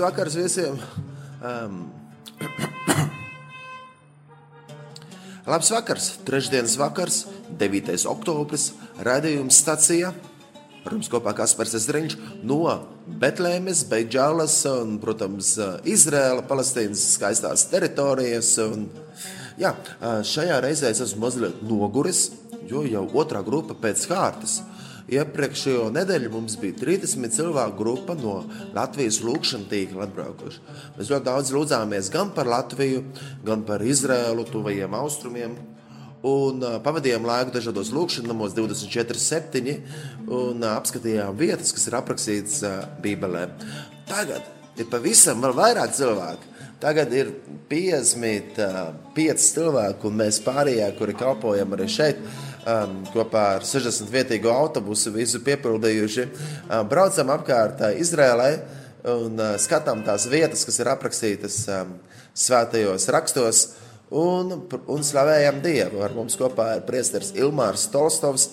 Labs vakars visiem! Um, Labs vakars! Trešdienas vakars, 9. oktobris, raidījums stacijā. Ar jums kopā Kaspars Zariņš no Betlēmes, Beidžālas un, protams, Izrēla, Palestīnas skaistās teritorijas. Un, jā, šajā reizē es esmu mazliet noguris, jo jau otrā grupa pēc kārtas. Iepriekšējo nedēļu mums bija 30 cilvēku grupa no Latvijas lūkšanas tīkla atbraukuši. Mēs ļoti daudz lūdzāmies gan par Latviju, gan par Izrēlu, tuvajiem austrumiem. Un pavadījām laiku dažādos lūkšanās, 24, 7, un apskatījām vietas, kas ir aprakstītas Bībelē. Tagad ir pavisam vēl vairāk cilvēku. Tagad ir 55 cilvēki, un mēs pārējie, kuri kalpojam arī šeit, um, kopā ar 60 vietīgo autobusu, visu piepildījuši, um, braucam apkārt uh, Izrēlai un uh, skatām tās vietas, kas ir aprakstītas um, svētajos rakstos, un, un slavējam Dievu. Ar mums kopā ir priesteris Ilmārs Tolstovs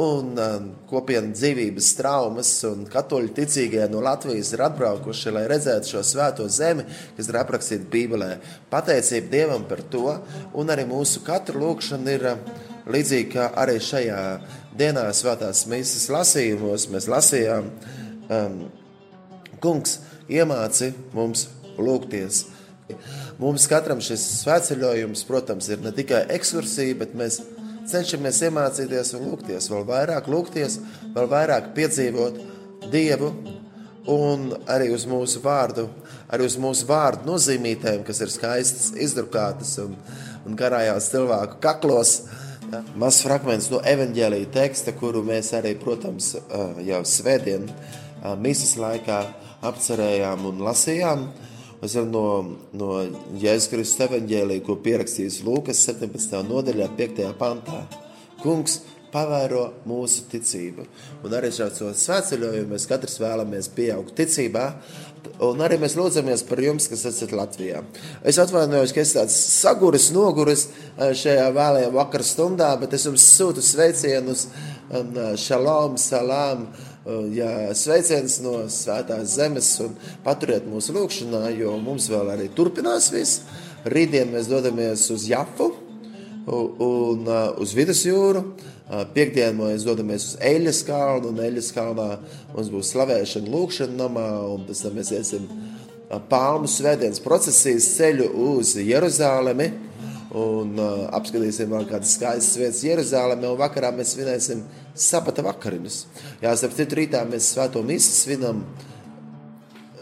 un um, kopienas dzīvības traumas un katoļu ticīgie no Latvijas ir atbraukuši, lai redzētu šo svēto zemi, kas ir aprakstīta Bībelē. Pateicība Dievam par to, un arī mūsu katra lūkšana ir uh, līdzīgi kā arī šajā dienā svētās misijas lasījumos mēs lasījām, um, kungs iemāci mums lūgties. Mums katram šis svētceļojums, protams, ir ne tikai ekskursija, bet mēs cenšamies iemācīties un lūgties, vēl vairāk lūgties, vēl vairāk piedzīvot Dievu un arī uz mūsu vārdu, arī uz mūsu vārdu nozīmītēm, kas ir skaistas, izdrukātas un, un karājās cilvēku kaklos. Ja, Mazs fragments no evaņģēlīja teksta, kuru mēs arī, protams, jau svētdien misijas laikā apcerējām un lasījām. Mēs varam no, no Jēzus Kristus evaņģēlīja, ko pierakstījis Lūkas 17. nodaļā, 5. pantā. Kungs pavēro mūsu ticību. Un arī šādos svētceļojumos mēs katrs vēlamies pieaugt ticībā. Un arī mēs lūdzamies par jums, kas esat Latvijā. Es atvainojos, ka esmu tāds saguris, noguris šajā vēlējā vakara stundā, bet es jums sūtu sveicienus, šalom, salām jā, sveiciens no svētās zemes un paturiet mūsu lūgšanā, jo mums vēl arī turpinās viss. Rītdien mēs dodamies uz Jafu un uz vidusjūru. Piektdien mēs dodamies uz Eļas kalnu, un Eļas kalnā mums būs slavēšana lūkšana namā, un pēc tam mēs iesim palmu svētdienas procesijas ceļu uz Jeruzālemi, un uh, apskatīsim vēl kādas skaistas vietas Jeruzālemi, un vakarā mēs svinēsim sabata vakariņas. Jā, starp citu rītā mēs svēto misi svinam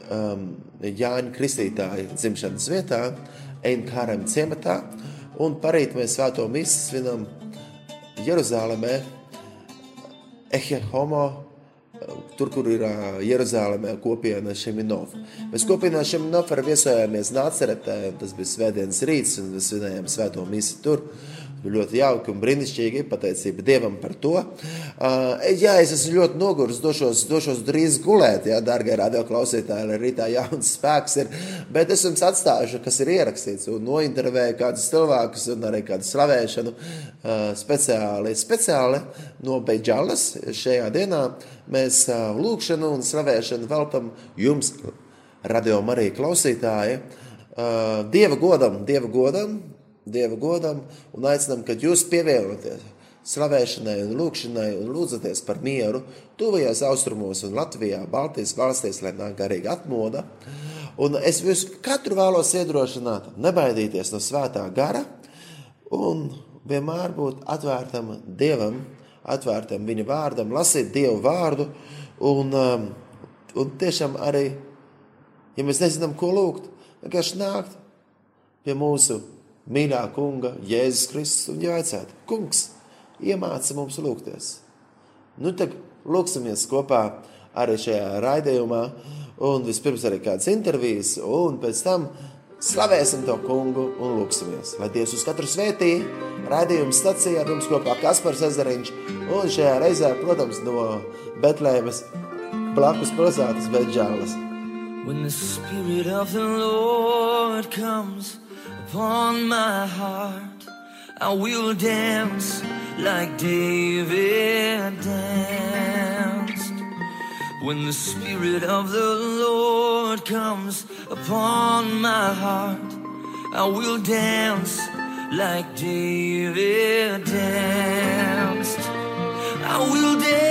um, Jāņa Kristītāja dzimšanas vietā, Einkārem ciematā, un parīt mēs svēto misi svinam Jeruzālēmē, Ehe Homo, tur, kur ir Jeruzālēmē kopiena Šeminov. Mēs kopienā Šeminov arī viesojāmies Nāceretē, tas bija svētdienas rīts, un mēs svinējām svēto misi tur. Ļoti jauki un brīnišķīgi. Pateicība Dievam par to. Uh, jā, es esmu ļoti noguris, došos, došos drīz gulēt, jā, darbie radioklausītāji, lai rītā jauns spēks ir. Bet es jums atstāšu, kas ir ierakstīts, nointervēju kādus cilvēkus, un arī kādu slavēšanu uh, speciāli, speciāli no Beidžalas šajā dienā. Mēs uh, lūkšanu un slavēšanu veltam jums, radio Marija klausītāji. Dieva godam, Dieva godam, Dieva godam un aicinām, ka jūs pievienoties slavēšanai un lūkšanai un lūdzaties par mieru tuvajos austrumos un Latvijā, Baltijas valstīs, lai nāk garīga atmoda. Un es jūs katru vēlos iedrošināt, nebaidīties no svētā gara un vienmēr būt atvērtam Dievam, atvērtam Viņa vārdam, lasīt Dievu vārdu un, um, un tiešām arī, ja mēs nezinām, ko lūgt, vienkārši nākt pie mūsu mīļā kunga, Jēzus Kristus, un jautāt, kungs, iemāci mums lūgties. Nu, tad lūksimies kopā arī šajā raidījumā, un vispirms arī kādas intervijas, un pēc tam Slavēsim to kungu un lūksimies, lai Dievs uz katru svētī, raidījumu stacijā ar jums kopā Kaspars Ezeriņš un šajā reizē, protams, no Betlēmes blakus pilsētas Beģālas. When the Spirit of the Lord comes upon my heart, I will dance like David danced. When the Spirit of the Lord comes upon my heart, I will dance like David danced. I will dance,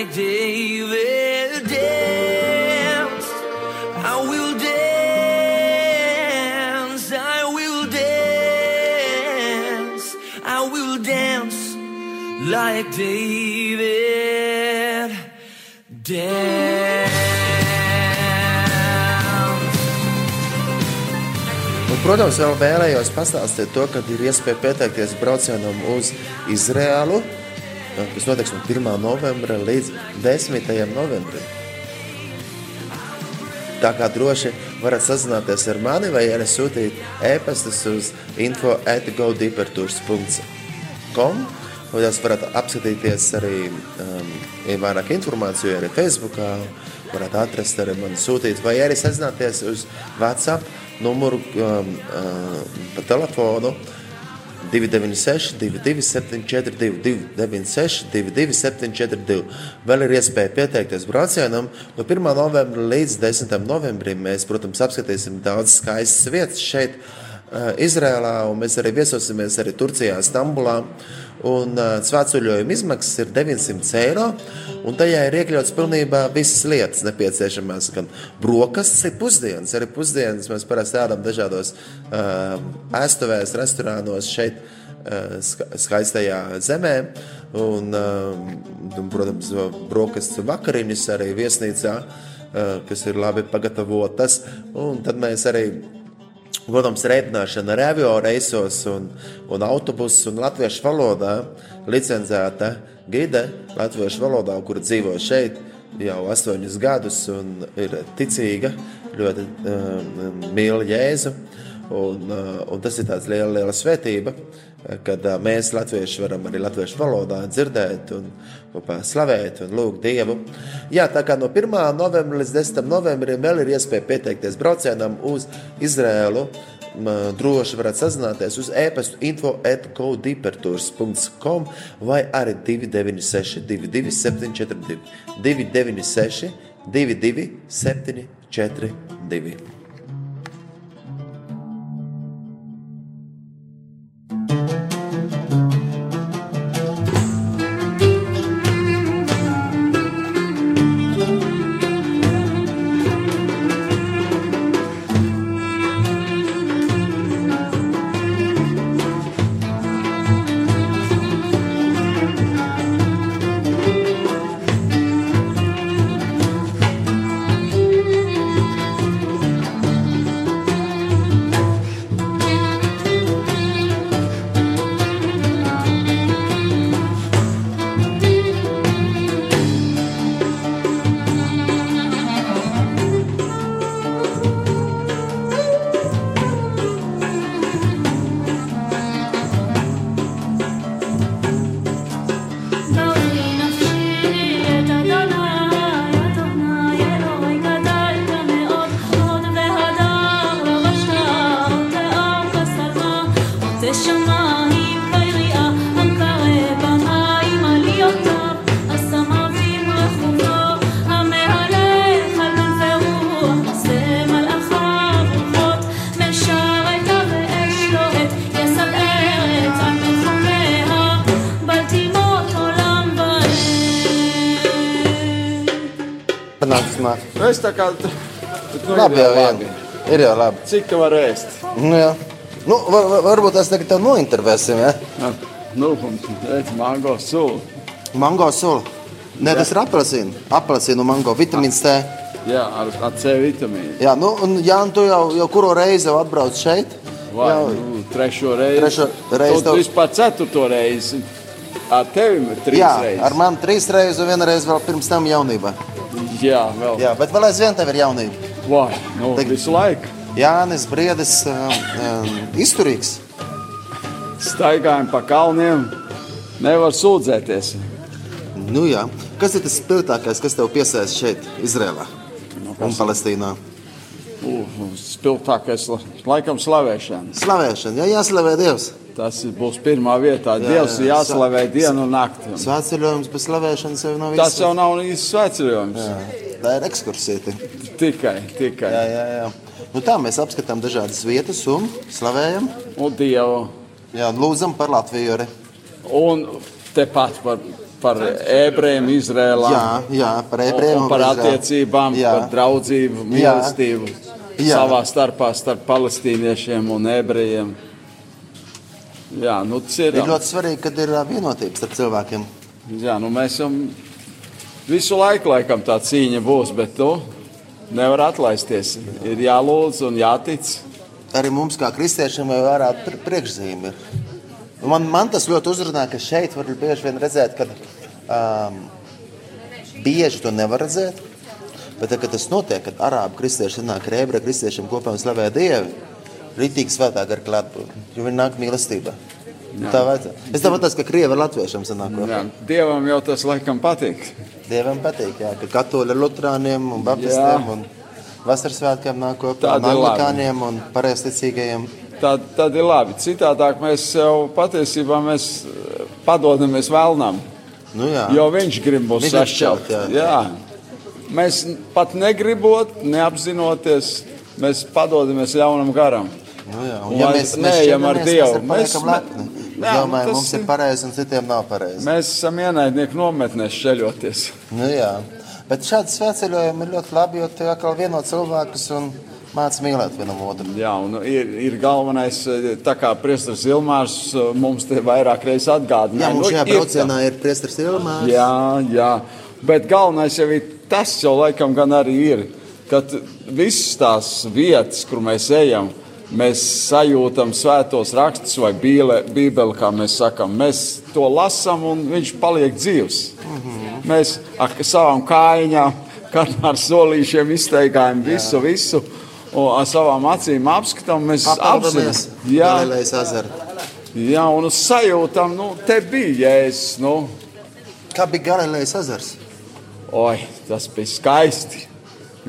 like David danced. I will dance, I will dance, I will dance like David danced. Protams, vēl vēlējos pastāstīt to, ka ir iespēja pieteikties braucienam uz Izrēlu, kas notiks no 1. novembra līdz 10. novembrim. Tā kā droši varat sazināties ar mani vai arī sūtīt e-pastus uz info atgodeepertours.com vai jūs varat apskatīties arī um, ja vairāk informāciju arī Facebookā, varat atrast arī man sūtīt vai arī sazināties uz WhatsApp numuru um, uh, pa telefonu 296, 227, 296, 227, Vēl ir iespēja pieteikties braucienam. No 1. novembra līdz 10. novembrim mēs, protams, apskatīsim daudz skaistas vietas šeit, uh, Izrēlā, un mēs arī viesosimies arī Turcijā, Stambulā. Un svētceļojuma izmaksas ir 900 eiro, un tajā ir iekļauts pilnībā visas lietas nepieciešamās. Gan brokastis, arī pusdienas. Arī pusdienas mēs parasti ēdam dažādos uh, ēstuvēs, restorānos šeit, uh, ska skaistajā zemē. Un, uh, un, protams, brokastis vakariņas arī viesnīcā, uh, kas ir labi pagatavotas. Un tad mēs arī Protams, rēķināšana ar avio reisos un, un autobusu un latviešu valodā licencēta gide latviešu valodā, kur dzīvo šeit jau astoņus gadus un ir ticīga, ļoti um, mīl Jēzu. Un, uh, un tas ir tāds liela, liela svētība, kad mēs, latvieši, varam arī latviešu valodā dzirdēt un kopā slavēt un lūgt Dievu. Jā, tā kā no 1. novembra līdz 10. novembrim vēl ir iespēja pieteikties braucienam uz Izrēlu. Droši varat sazināties uz e-pastu info atgodeepertours.com vai arī 296 22742 296 22742. Es tā kā. Nu, Labi, jau vien. Ir jau labi. Cik var ēst? Nu, jā. Nu, var, var- varbūt es tagad tev nointervēsim, ja? Nu, redz, mango sulu. Mango sula. Nē, tas ir. Apelsīna un mango vitamīns T. Jā, ar, ar C vitamīnu. Jā, nu, un Jānis, tu jau, jau kuru reizi jau atbrauc šeit? Vai Jau- nu, trešo reizi? Trešo reizi Tu tev- vispār ceturto reizi. ar tevi trīs Jā, reizes. ar mani trīs reizes, un vienreiz vēl pirms tam jaunībā. Jā, vēl. Jā, bet vēl aizvien tev ir jaunība. Vai, nu, Tik- visu laiku. Jānis Briedis, um, um, izturīgs. Staigājam pa kalniem. Nevar sūdzēties. Nu, jā. Kas ir tas spilgtākais, kas tev piesaista šeit, Izrēlā Nu, un Palestīnā? Uh, spilgtākais, la- laikam, slavēšana. Slavēšana, jā, jāslavē Dievs. Tas būs pirmā vietā. Jā, Dievs ir jā. jāslavē dienu un nakti. Svētceļojums bez slavēšanas jau nav Tas viss. jau nav īsts sveceļojums. Tā ir ekskursija. Tikai, tikai. Jā, jā, jā. Nu, tā mēs apskatām dažādas vietas un slavējam. Un Dievu. Jā, un lūdzam par Latviju arī. Un tepat par, par ebrejiem Izrēlā. Jā, jā, par ebrejiem. un par attiecībām, Jā. par draudzību, mīlestību Jā. savā starpā starp palestīniešiem un ebrejiem. Jā, nu, tas ir. Ļoti svarīgi, kad ir vienotība starp cilvēkiem. Jā, nu, mēs jau visu laiku laikam tā cīņa būs, bet nu, nevar atlaisties. Ir jālūdz un jātic. Arī mums, kā kristiešiem, jau pr- priekšzīme. ir. Nu, Man, man tas ļoti uzrunā, ka šeit var bieži vien redzēt, ka um, bieži to nevar redzēt. Bet, kad tas notiek, kad arābu kristieši nāk ar ebreju kristiešiem kopā un slavē Dievu, rītīgi svētā gara klātbūtne, jo viņi nāk mīlestībā. Tā vajadzētu. Es tāpat kā krievi ar latviešiem sanāk kopā. Jā, Dievam jau tas laikam patīk. Dievam patīk, jā, ka katoļi ar lutrāniem un baptistiem Jā. un vasaras svētkiem nāk kopā un ir labi. anglikāņiem un pareizticīgajiem. Tad, tad ir labi. Citādāk mēs jau patiesībā mēs eh, padodamies vēlnam. Nu, jā. Jo viņš grib mūs Viņš sašķelt. šķelt, jā. Jā. Mēs pat negribot, neapzinoties, mēs padodamies ļaunam garam. Nu, jā. Un ja mēs, neejam ar Dievu, mēs, mēs- mēs lepni. Jā, Jā, nu, domājam, tas mums ir ir- pareizi un citiem nav pareizi. Mēs esam ienaidnieki nometnēs ceļoties. Nu, jā. Bet šādi svētceļojumi ir ļoti labi, jo tie atkal vieno cilvēkus un māca mīlēt vienam otru. Jā, un ir, ir galvenais, eh, tā kā Priestris Ilmārs eh, mums te vairāk reizes atgādināja. Jā, mums Nu, šajā ir tā. braucienā ir priestars Ilmārs. Jā, jā, bet galvenais jau ir tas, jau laikam gan arī ir, ka visas tās vietas, kur mēs ejam, mēs sajūtam svētos rakstus vai bībeli, kā mēs sakām. Mēs to lasām un viņš paliek dzīvs. Mēs ar savām kājām, ar solīšiem izteigājam visu, visu. Un ar savām acīm apskatām, mēs apzināmies, jā, Galilejas ezeru. jā, un sajūtam, nu, te bija jēzus. Nu, Kā bija Galilejas ezers? Oi, tas bija skaisti.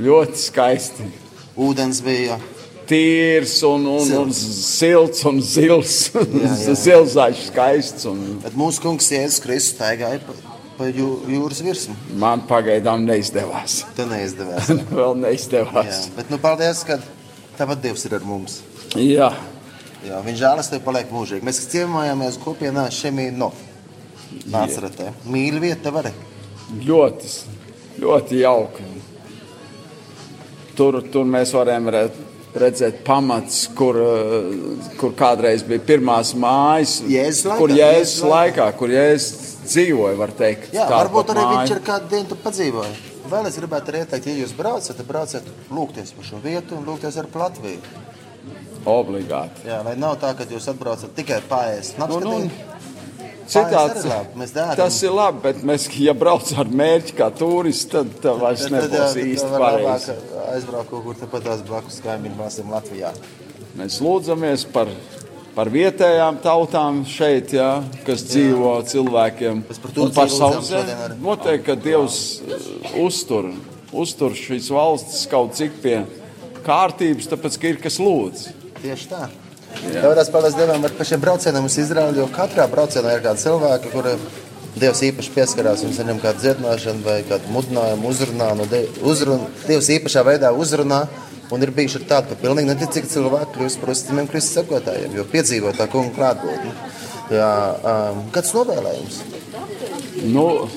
Ļoti skaisti. Ūdens bija. Tīrs un, un, un silts un zils. jā. Zilzaļš skaists. Un Bet mūsu kungs Jēzus Kristus staigāja pa, pa jū, jūras virsmu. man pagaidām neizdevās. Te neizdevās. Vēl Jā. neizdevās. Bet nu, paldies, ka tāpat Dievs ir ar mums. Jā, Jā, viņa žēlastība paliek mūžīgi. Mēs ciemojāmies kopienā Šemīno. Nāceratē. Mīļa vieta var. ļoti, ļoti jauki. Tur, tur mēs varējām re- redzēt pamats, kur, eh, kur kādreiz bija pirmās mājas. Jēzus laikā, kur Jēzus jēzus laikā. kur jēzus dzīvoja, var teikt. Jā, varbūt arī māja. viņš ir kādu dienu tur padzīvoja. Vēl es gribētu arī ieteikt, ja jūs braucat, tad brauciet lūgties par šo vietu un lūgties ar Latviju. Obligāti. Jā, lai nav tā, ka jūs atbraucat tikai pāriest. Nu, nu, Citāds tas ir labi, bet mēs, ja braucam ar mērķi kā turisti, tad tā vairs nebūs īsti pareizi. Aizbraukt kaut kur tepat tās blakus kaimiņu valstīm Latvijā. Mēs lūdzamies par, par vietējām tautām šeit, jā, kas dzīvo cilvēkiem. Mēs par Turciju par savu zemi. Noteikti, ka Dievs uh, uztur, uztur šīs valstis kaut cik pie kārtības, tāpēc, ka ir kas lūdz. Tieši tā. Tāpēc paldies Dievam par šiem braucieniem uz Izraēlu, jo katrā braucienā ir kādi cilvēki, kuriem Dievs īpaši pieskarās un saņem kādu dziedināšanu vai kādu mudinājumu, uzrunā. No Die- uzrun, Dievs īpašā veidā uzrunā. Un ir bijuši tādi, ka pilnīgi neticīgi cilvēki kļūst par uzticamiem Kristus sekotājiem, jo piedzīvo tā kunga klātbūtni. Um, kāds novēlējums? Nu,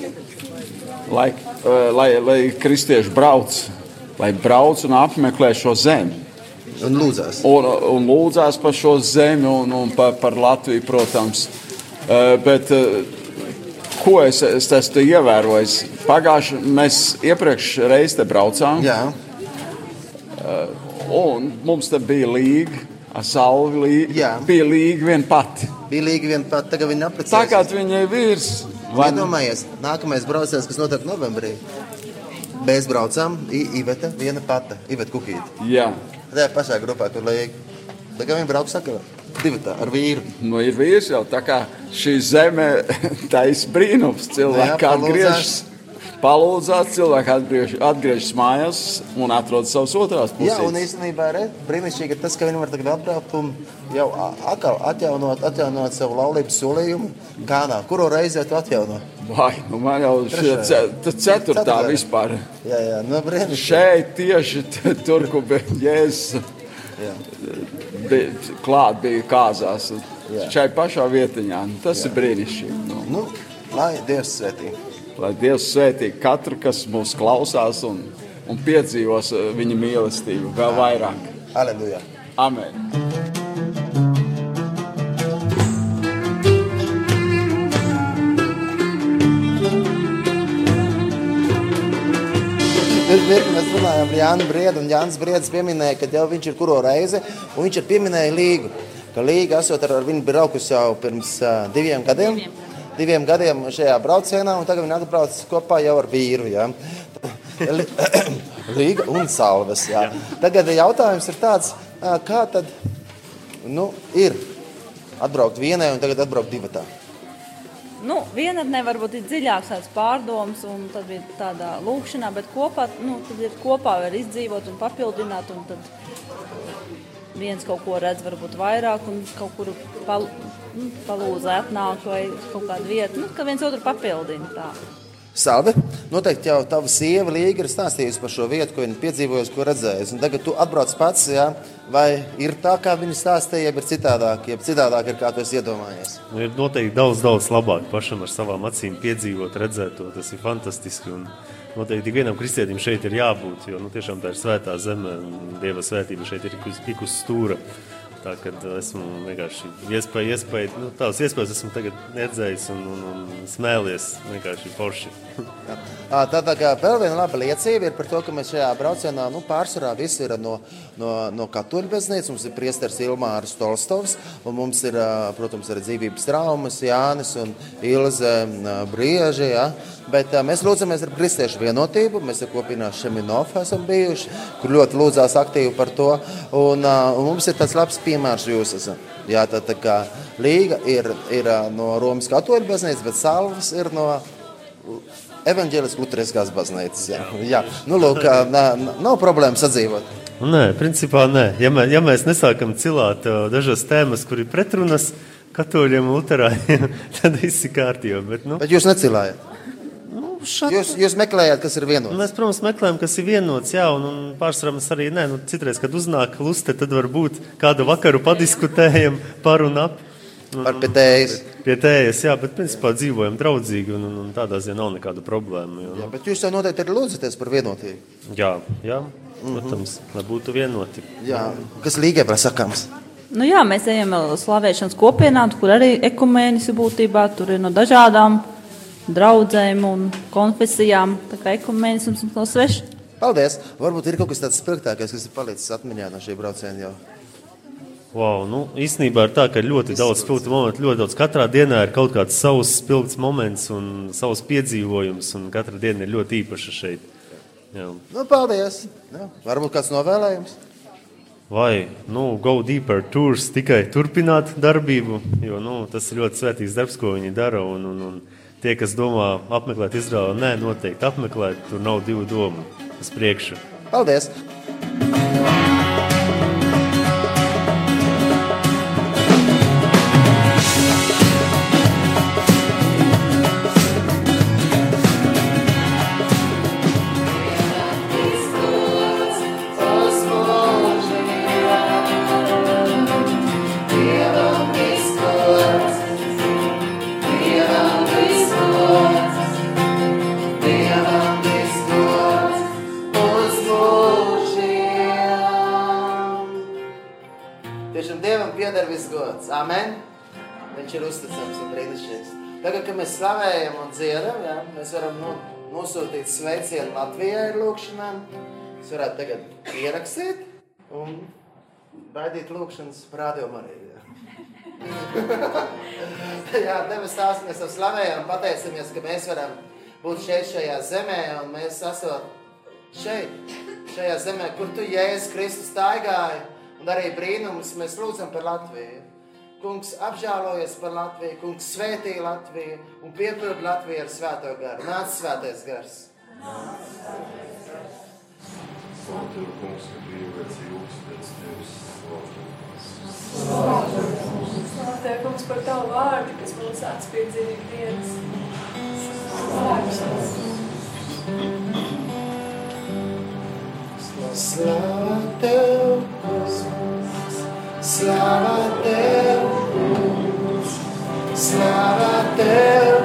lai, uh, lai, lai kristieši brauc, lai brauc un apmeklē šo zemi. Un lūdzās. un, un lūdzās par šo zemi un, un par, par Latviju, protams. Uh, bet, uh, ko es, es esmu ievērojis? Pagājušajā mēs iepriekš reizē te braucām, Jā, un mums te bija līga Ar sauli lī, Jā. bija līga vien pati. Bija līga viena pat, tagad viņa apprecējas. Tagad viņai vīrs. vai ne? Iedomājies, nākamais brauciens, kas notiek novembrī. Mēs braucam, I- Iveta, viena pata, Iveta Kukīte. Jā, Tajā pašā grupā, kur liek. Tagad viņi brauks sakā, divi tā, ar vīru. nu ir vīrs jau tā kā šī zeme taisa brīnums. Cilvēki Jā, atgriežas, palūdzās, cilvēki atgriež, atgriežas mājās un atrod savus otrās Jā, un puses. īstenībā re, brīnišķīgi ir tas, ka viņi var tagad atbraukt un jau atkal atjaunot, atjaunot savu laulības solījumu. Kādā, kuru reizi tu atjauno? Vai, nu man jau ta ceturtā Ceturtā. vispār. Jā, jā, nu brīnišķīgi. Šeit tieši tur, kur bija jēzus. Jā. bija, klāt bija kāzās. Šai pašā vietiņā. Tas Jā. ir brīnišķīgi. Nu, Nu, lai Dievs svētī. Lai Dievs svētī katru, kas mūs klausās un, un piedzīvos eh, viņa mīlestību vēl vairāk. Aleluja. Amen. Pirms mirkli mēs runājām ar Jānu Briedu, un Jānis Briedis pieminēja, ka jau viņš ir kuro reizi, un viņš ir pieminēja līgu. Ka līga esot ar, ar viņu braukus jau pirms uh, diviem gadiem. Diviem gadiem šajā braucienā, un tagad viņi atbrauc kopā jau ar vīru. Ja? Līga un salves. Jā. Tagad jautājums ir tāds, kā tad nu, ir atbraukt vienai un tagad atbraukt divatā? Nu, vienatnē varbūt ir dziļāks tāds pārdoms, un tad bija tādā lūkšanā, bet kopā, nu, tad ir kopā var izdzīvot un papildināt, un tad viens kaut ko redz varbūt vairāk, un kaut kur pal, nu, palūza atnāk vai kaut kādu vietu, nu, ka viens otru papildina tā. Salve, noteikti jau tava sieva Līga ir stāstījusi par šo vietu, ko viņa piedzīvojusi, ko redzējusi. Un tagad tu atbrauc pats, jā, vai ir tā, kā viņa stāstīja, jeb ir citādāk, jeb citādāk ir, kā tu esi iedomājies. Nu, Ir noteikti daudz, daudz labāk pašam ar savām acīm piedzīvot, redzēt to. Tas ir fantastiski. Un noteikti ik vienam kristietim šeit ir jābūt, jo nu, tiešām tā ir svētā zeme un dieva svētība šeit ir tik uz, stūra. Tā kā esmu vienkārši iespēja, iespēja, nu, tās iespējas esmu tagad redzējis un, un, un smēlies vienkārši forši. Tā, tā kā vēl viena laba liecība ir par to, ka mēs šajā braucienā nu, pārsvarā visi ir no, no, no katoļu baznīcas. Mums ir priesteris Ilmārs Tolstovs, un mums ir, protams, arī dzīvības traumas Jānis un Ilze Brieži. Ja? Bet ā, mēs lūdzamies ar kristiešu vienotību. Mēs ar kopienā Šeminov esam bijuši, kur ļoti lūdzās aktīvi par to. Un, ā, un mums ir tāds labs piemērs jūs esat. Jā, tā, tā kā Līga ir, ir no Romas katoļu baznīcas, bet Salvas ir no Evanģēliskās Lutheriskās baznīcas. Jā, jā. Nu, lūk, nav, nav problēma sadzīvot. Nē, principā nē. Ja, mē, ja mēs nesākam cilāt uh, dažas tēmas, kur ir pretrunas katoļiem un luterāņiem, tad viss ir kārtībā. Bet, nu, Bet jūs necilājat. Nu, šat... Jūs, jūs meklējat, kas ir vienots. Mēs, protams, meklējam, kas ir vienots, jā, un, un pārsvarā mēs arī, nē, nu, citreiz, kad uznāk luste, tad varbūt kādu vakaru padiskutējam par un ap. Par pētējas. Pie tējas, jā, bet principā dzīvojam draudzīgi, un, un, un tādā ziņā nav nekāda problēma. Jo, Jā, bet jūs jau noteikti arī lūdzaties par vienotību. jā, jā, protams, lai būtu vienoti. Jā. Kas līgai vēl sakāms? Nu, jā, mēs ejam vēl slavēšanas kopienā, kur arī ekumēnis būtībā tur ir no dažādām draudzēm un konfesijām. Tā kā ekumēnis mums nav svešs. Paldies! Varbūt ir kaut kas tāds spilgtākais, kas ir palicis atmiņā no šī brauciena jau. Wow, nu, īstenībā ir tā, ka ir ļoti daudz spilgtu momentu, ļoti daudz. Katrā dienā ir kaut kāds savs spilgts moments un savs piedzīvojums, un katra diena ir ļoti īpaša šeit. Jā. Nu, paldies! Jā. Varbūt kāds novēlējums? Vai, nu, go deeper tours, tikai turpināt darbību, jo, nu, tas ir ļoti svētīgs darbs, ko viņi dara, un, un, un tie, kas domā apmeklēt Izraelu, nē, noteikti apmeklēt, tur nav divu domu uz priekšu. Paldies! Mēs slavējam un dziedam, jā, mēs varam nu, nosūtīt sveicienu Latvijai ar lūkšanām. Mēs varētu tagad ierakstīt un Baidīt lūkšanas parādījumu arī. Jā, debes tās mēs tev slavējam, pateicamies, ka mēs varam būt šeit šajā zemē un mēs esam šeit, šajā zemē, kur tu Jēzus Kristus staigāji un darīja brīnumus. Mēs lūdzam par Latviju. Kungs apžēlojies par Latviju, kungs svētī Latviju un piepild Latviju ar svēto garu. Nāc svētais gars! Svētā kungs, ka brīvēc jūtas pēc tevis slavētas. Svētā kungs par tavu vārdu, kas mūs atspīd ikdienas. Slava tev, kungs, slava tev, slava tev, kungs,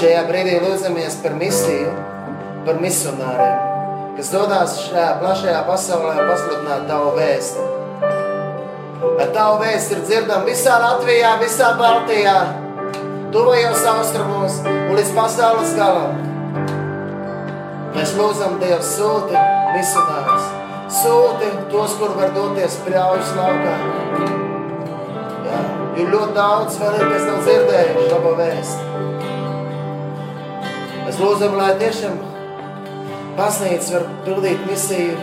Šajā brīdī lūdzamies par misiju, par misionāriem, kas dodas šajā plašajā pasaulē pasludināt tavu vēstu. Lai tavu vēstu ir dzirdama visā Latvijā, visā Baltijā, tuvajos austrumos un līdz pasaules galam. Mēs lūdzam Dievu sūti misionārus, sūti tos, kur var doties pļaujas laukā. Jā, jo ļoti daudz vēl ir, kas nav dzirdējuši labo vēstu. Lūdzam, lai tiešām pasniedz var pildīt misiju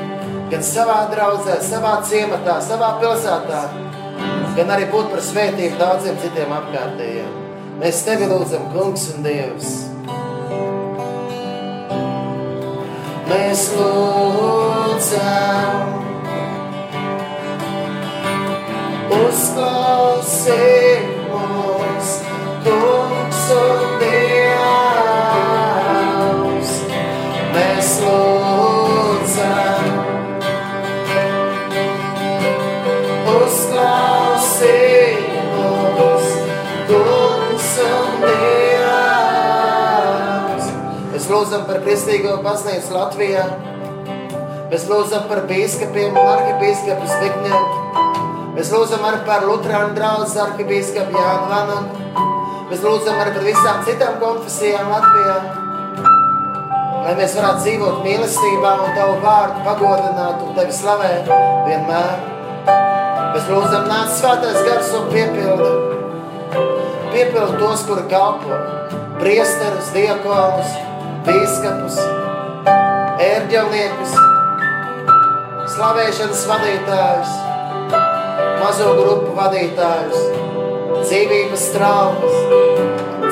gan savā draudzē, savā ciematā, savā pilsētā, gan arī būt par svētību daudziem citiem apkārtējiem. Mēs tevi lūdzam, kungs un dievs. Mēs lūdzam, uzklausī lūdzam par kristīgo baznīcu Latvijā. Mēs lūdzam par bīskapiem un arhibīskapu Zbigņevu. Mēs lūdzam arī par Lutāņu draugu arhibīskapu Jānu Vanu. Mēs lūdzam arī par visām citām konfesijām Latvijā. Lai mēs varētu dzīvot mīlestībā un Tavu vārdu pagodināt un Tevi slavēt vienmēr. Mēs lūdzam, nāc svētais gars un piepildi. Piepildi tos, kuri kalpo. Priesterus, diekonus, bīskapus, ērģelniekus, slavēšanas vadītājus, mazo grupu vadītājus, dzīvības traumas,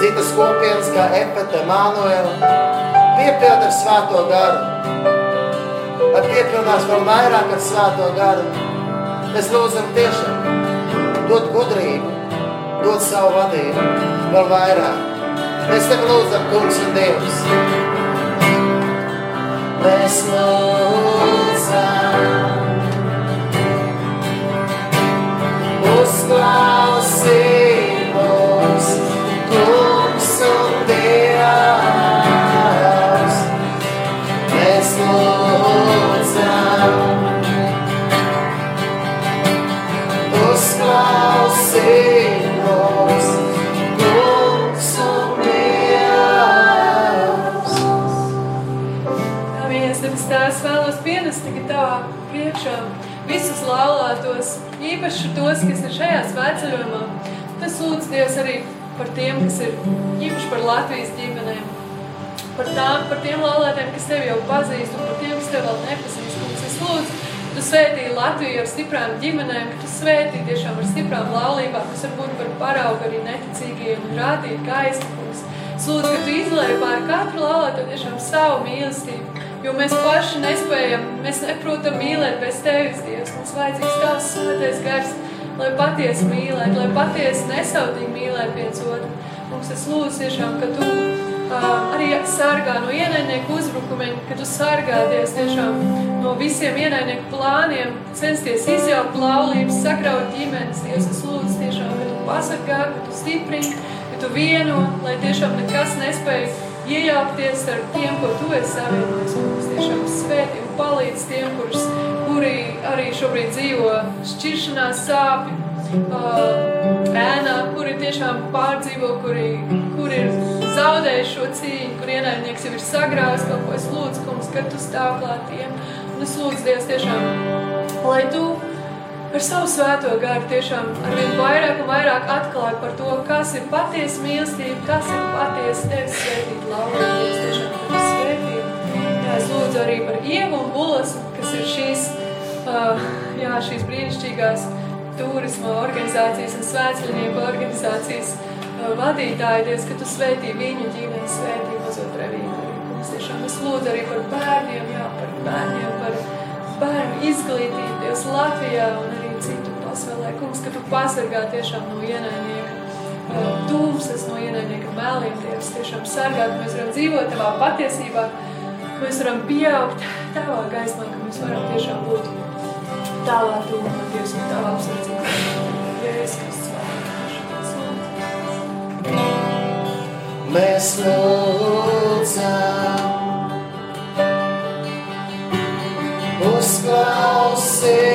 citas kopienas kā Epete, Manuela, piepild ar svēto garu, lai piepildās vēl vairāk ar svēto garu. Mēs lūdzam tiešām dot gudrību, dot savu vadību vēl vairāk. Mēs tevi lūdzam, kungs un dievs. Mēs lūdzam, uzklausī laulātos, īpaši tos, kas ir šajā svētceļojumā. Tas lūdz Dievs arī par tiem, kas ir īpaši par Latvijas ģimenēm. Par, tām, par tiem laulātiem, kas tevi jau pazīst, un par tiem, kas tevi vēl nepazīst. Kungs, es lūdzu, tu svētīji Latviju ar stiprām ģimenēm, ka tu svētīji tiešām ar stiprām laulībām, kas varbūt par paraugu arī neticīgiem un rādīt gaismu. Kungs. Es lūdzu, ka tu izlēji pār katru laulāto tiešām savu mīlestību, jo mēs paši nespējam, mēs neprotam mīlēt bez tevis, Dievs. Mums vajadzīgs tavs svētais gars, lai patiesi mīlēt, lai patiesi nesautīgi mīlēt viens otru. Mums es lūdzu tiešām, ka tu uh, arī sargā no ienaidnieku uzbrukumiem, ka tu sargāties tiešām no visiem ienaidnieku plāniem, censties izjaukt laulības, sakraut ģimenes. Dievs, es lūdzu tiešām, ka tu pasargā, ka tu stiprini, ka tu vieno, lai tiešām nekas nespēj iejaukties ar tiem, ko tu esi savienojis. Mums tiešām svētī un palīdz tiem, kurus, kuri arī šobrīd dzīvo šķiršanās sāpi, uh, ēnā, kuri tiešām pārdzīvo, kuri, kuri ir zaudējuši šo cīņu, kur ienaidnieks jau ir sagrāvis kaut ko. Es lūdzu, kungs, ka tu stāv klāt tiem. Un es lūdzu Dievs tiešām, lai tu ar savu svēto garu tiešām arvien vairāk un vairāk atklāja par to, kas ir patiesa mīlestība, kas ir patiesa tevis svētīt laulība. Dievs tiešām tevi svētīt. Jā, es lūdzu arī par Ievu un Bulas, kas ir šīs, uh, jā, šīs brīnišķīgās turisma organizācijas un svētceļnieku organizācijas uh, vadītāji, Dievs, ka tu svētī viņu ģimeni, svētī mazo brevīnu. Kungs, tiešām es lūdzu arī par bērniem, jā, par bērniem, par bērnu izglītību, Dievs, Latvijā un arī citu pasaulē. Kungs, ka tu pasargā tiešām no ienaidnieka uh, tūmsas, no ienaidnieka mēliem, Dievs, tiešām sargā, ka mēs varam dzīvot tavā patiesībā, ka mēs varam pieaugt tavā gaismā, ka mēs varam tiešām būt tavā tūmā, Dievs, un tavā apsardzībā. Jēzus Kristus mēs lūdzam. Uzklausī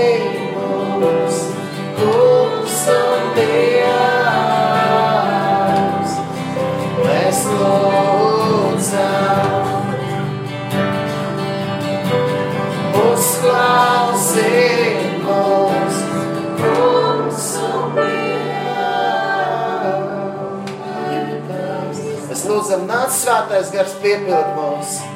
lūdzam, nāc svētais gars piepild mums.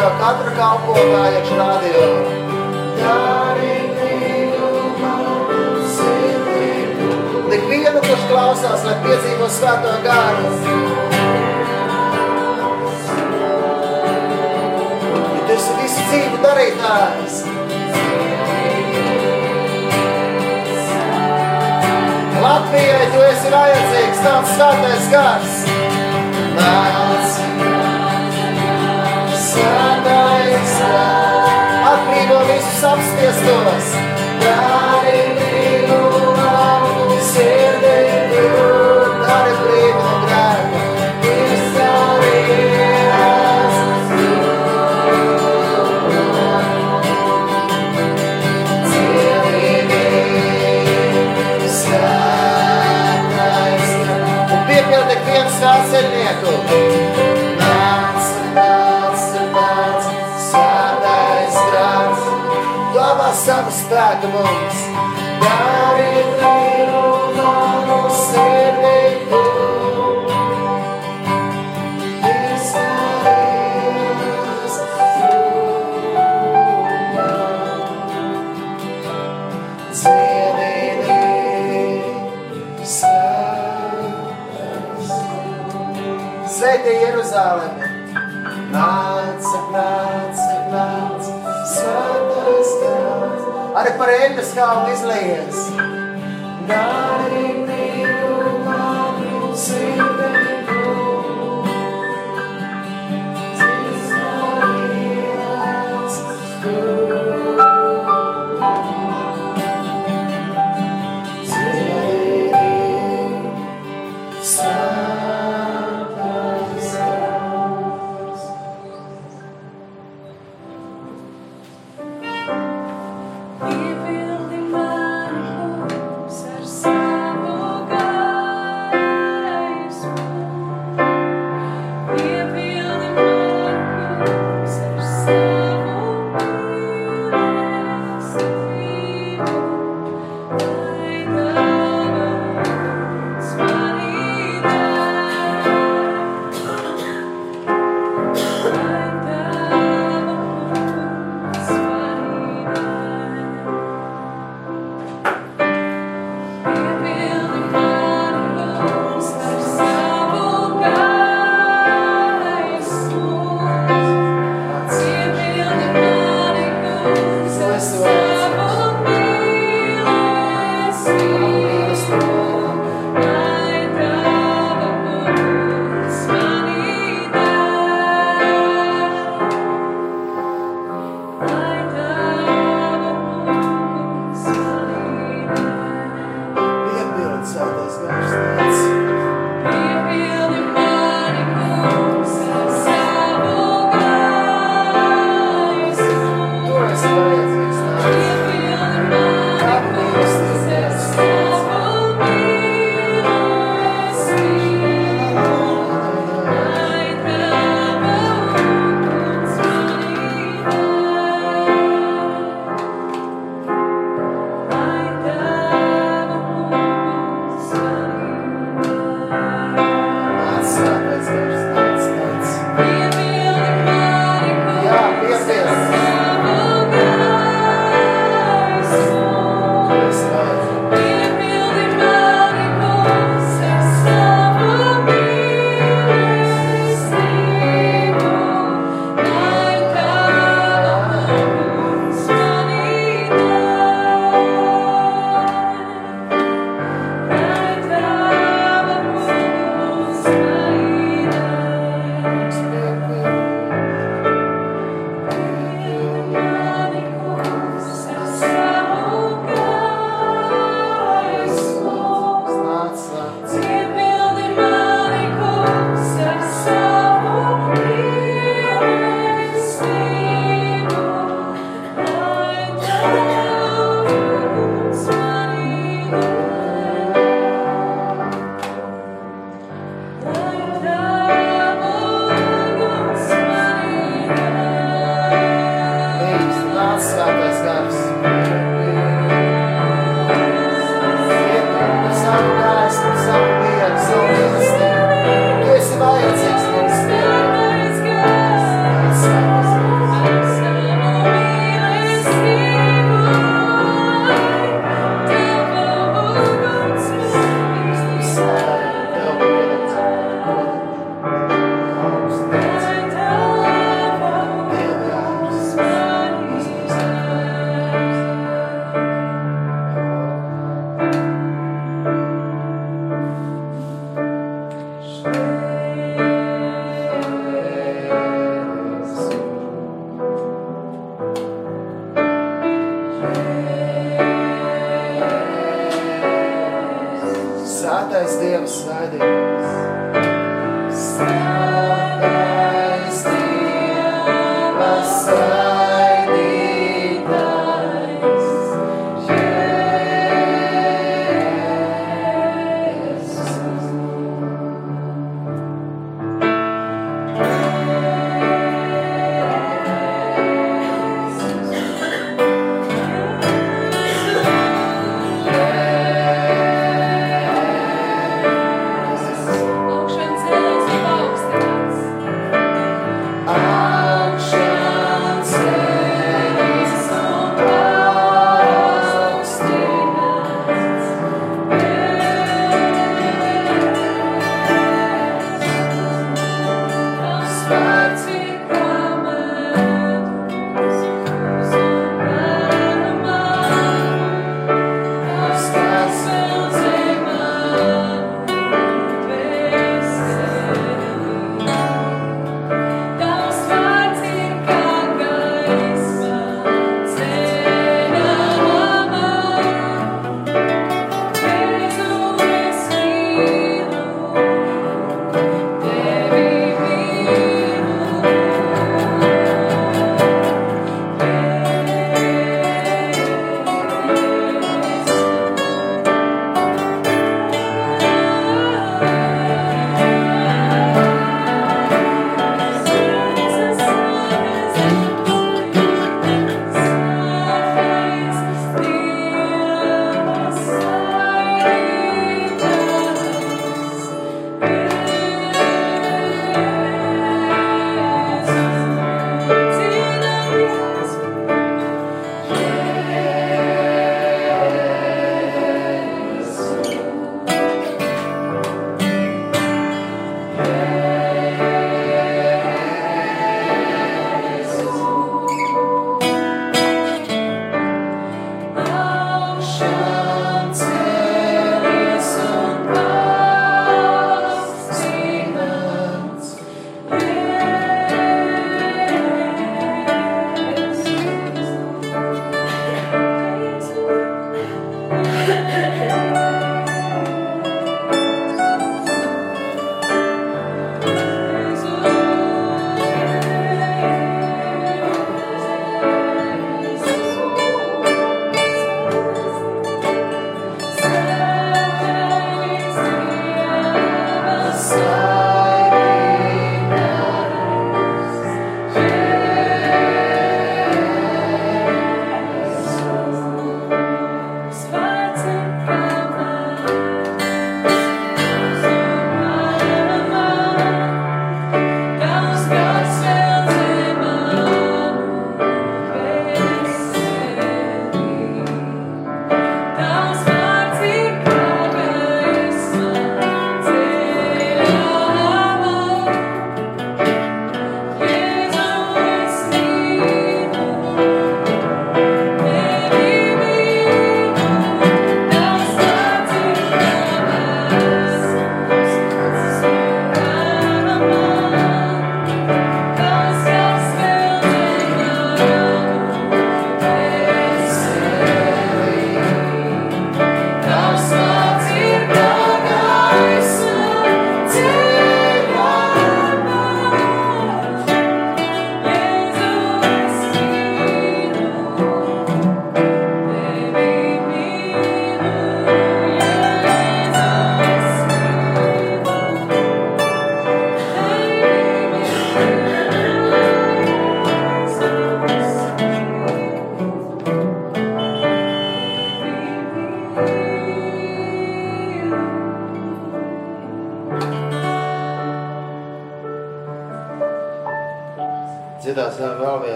Brīvprātīga, katra kalpotāja iekš radio. Dari brīvu manu sirdī. Tik vienu, kurš klausās, lai piedzīvo svēto gāru. Ja tu esi visu dzīvu darītājs. Latvijai tu esi vajadzīgs, tavs svētais gars. Nāc, svētais gars, atbrīvo visus apspiestos. Dari brīvu manu sirdī, dari no grēka. Izdarījies, Un piepildi ik vienu spēku mums. Dari brīvu manu sirdī tu. Izdarījies Sveiki, Arī par eļļas kalnu izlījies! Dari brīvu manu sirdī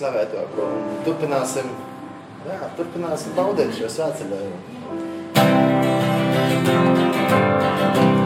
slavēto kungu. Turpināsim, jā, turpināsim baudīt šo svētceļojumu. Thank you.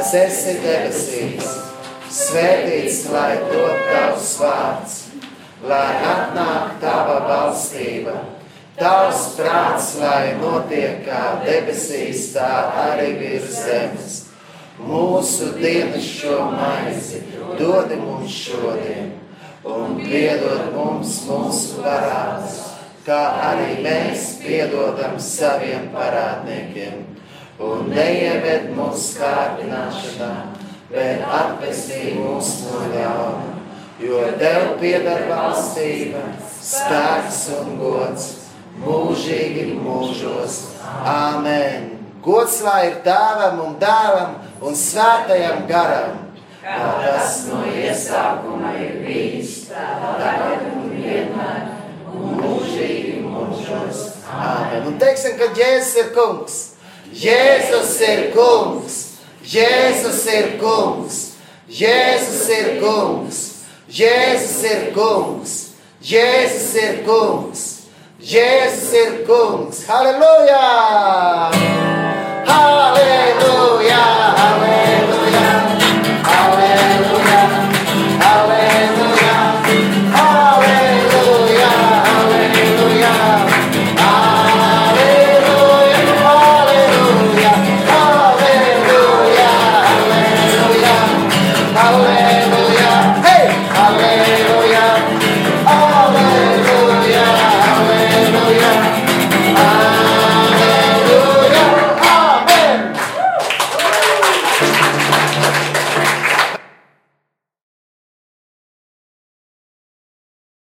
Kas esi debesīs, svētīts lai top tavs vārds, lai atnāk tava valstība. Tavs prāts, lai notiek kā debesīs, tā arī virs zemes. Mūsu dienas šo maizi dod mums šodien, un piedod mums mūsu parādus, kā arī mēs piedodam saviem parādniekiem. Un neieved mūsu kārdināšanā, bet atpestī mūs no ļauna, jo Tev pieder valstība, spēks un gods mūžīgi mūžos. Āmen! Gods lai ir tēvam un dēlam un svētajam garam! Kā tas no iesākuma ir bijis, tagad un vienmēr, un mūžīgi mūžos. Āmen! Un teiksim, ka Jēzus ir kungs! Jēzus ir kungs, Jēzus ir kungs, Jēzus ir kungs, Jēzus ir kungs, Jēzus ir kungs, Jēzus ir kungs. Halleluja! Halleluja! Halleluja!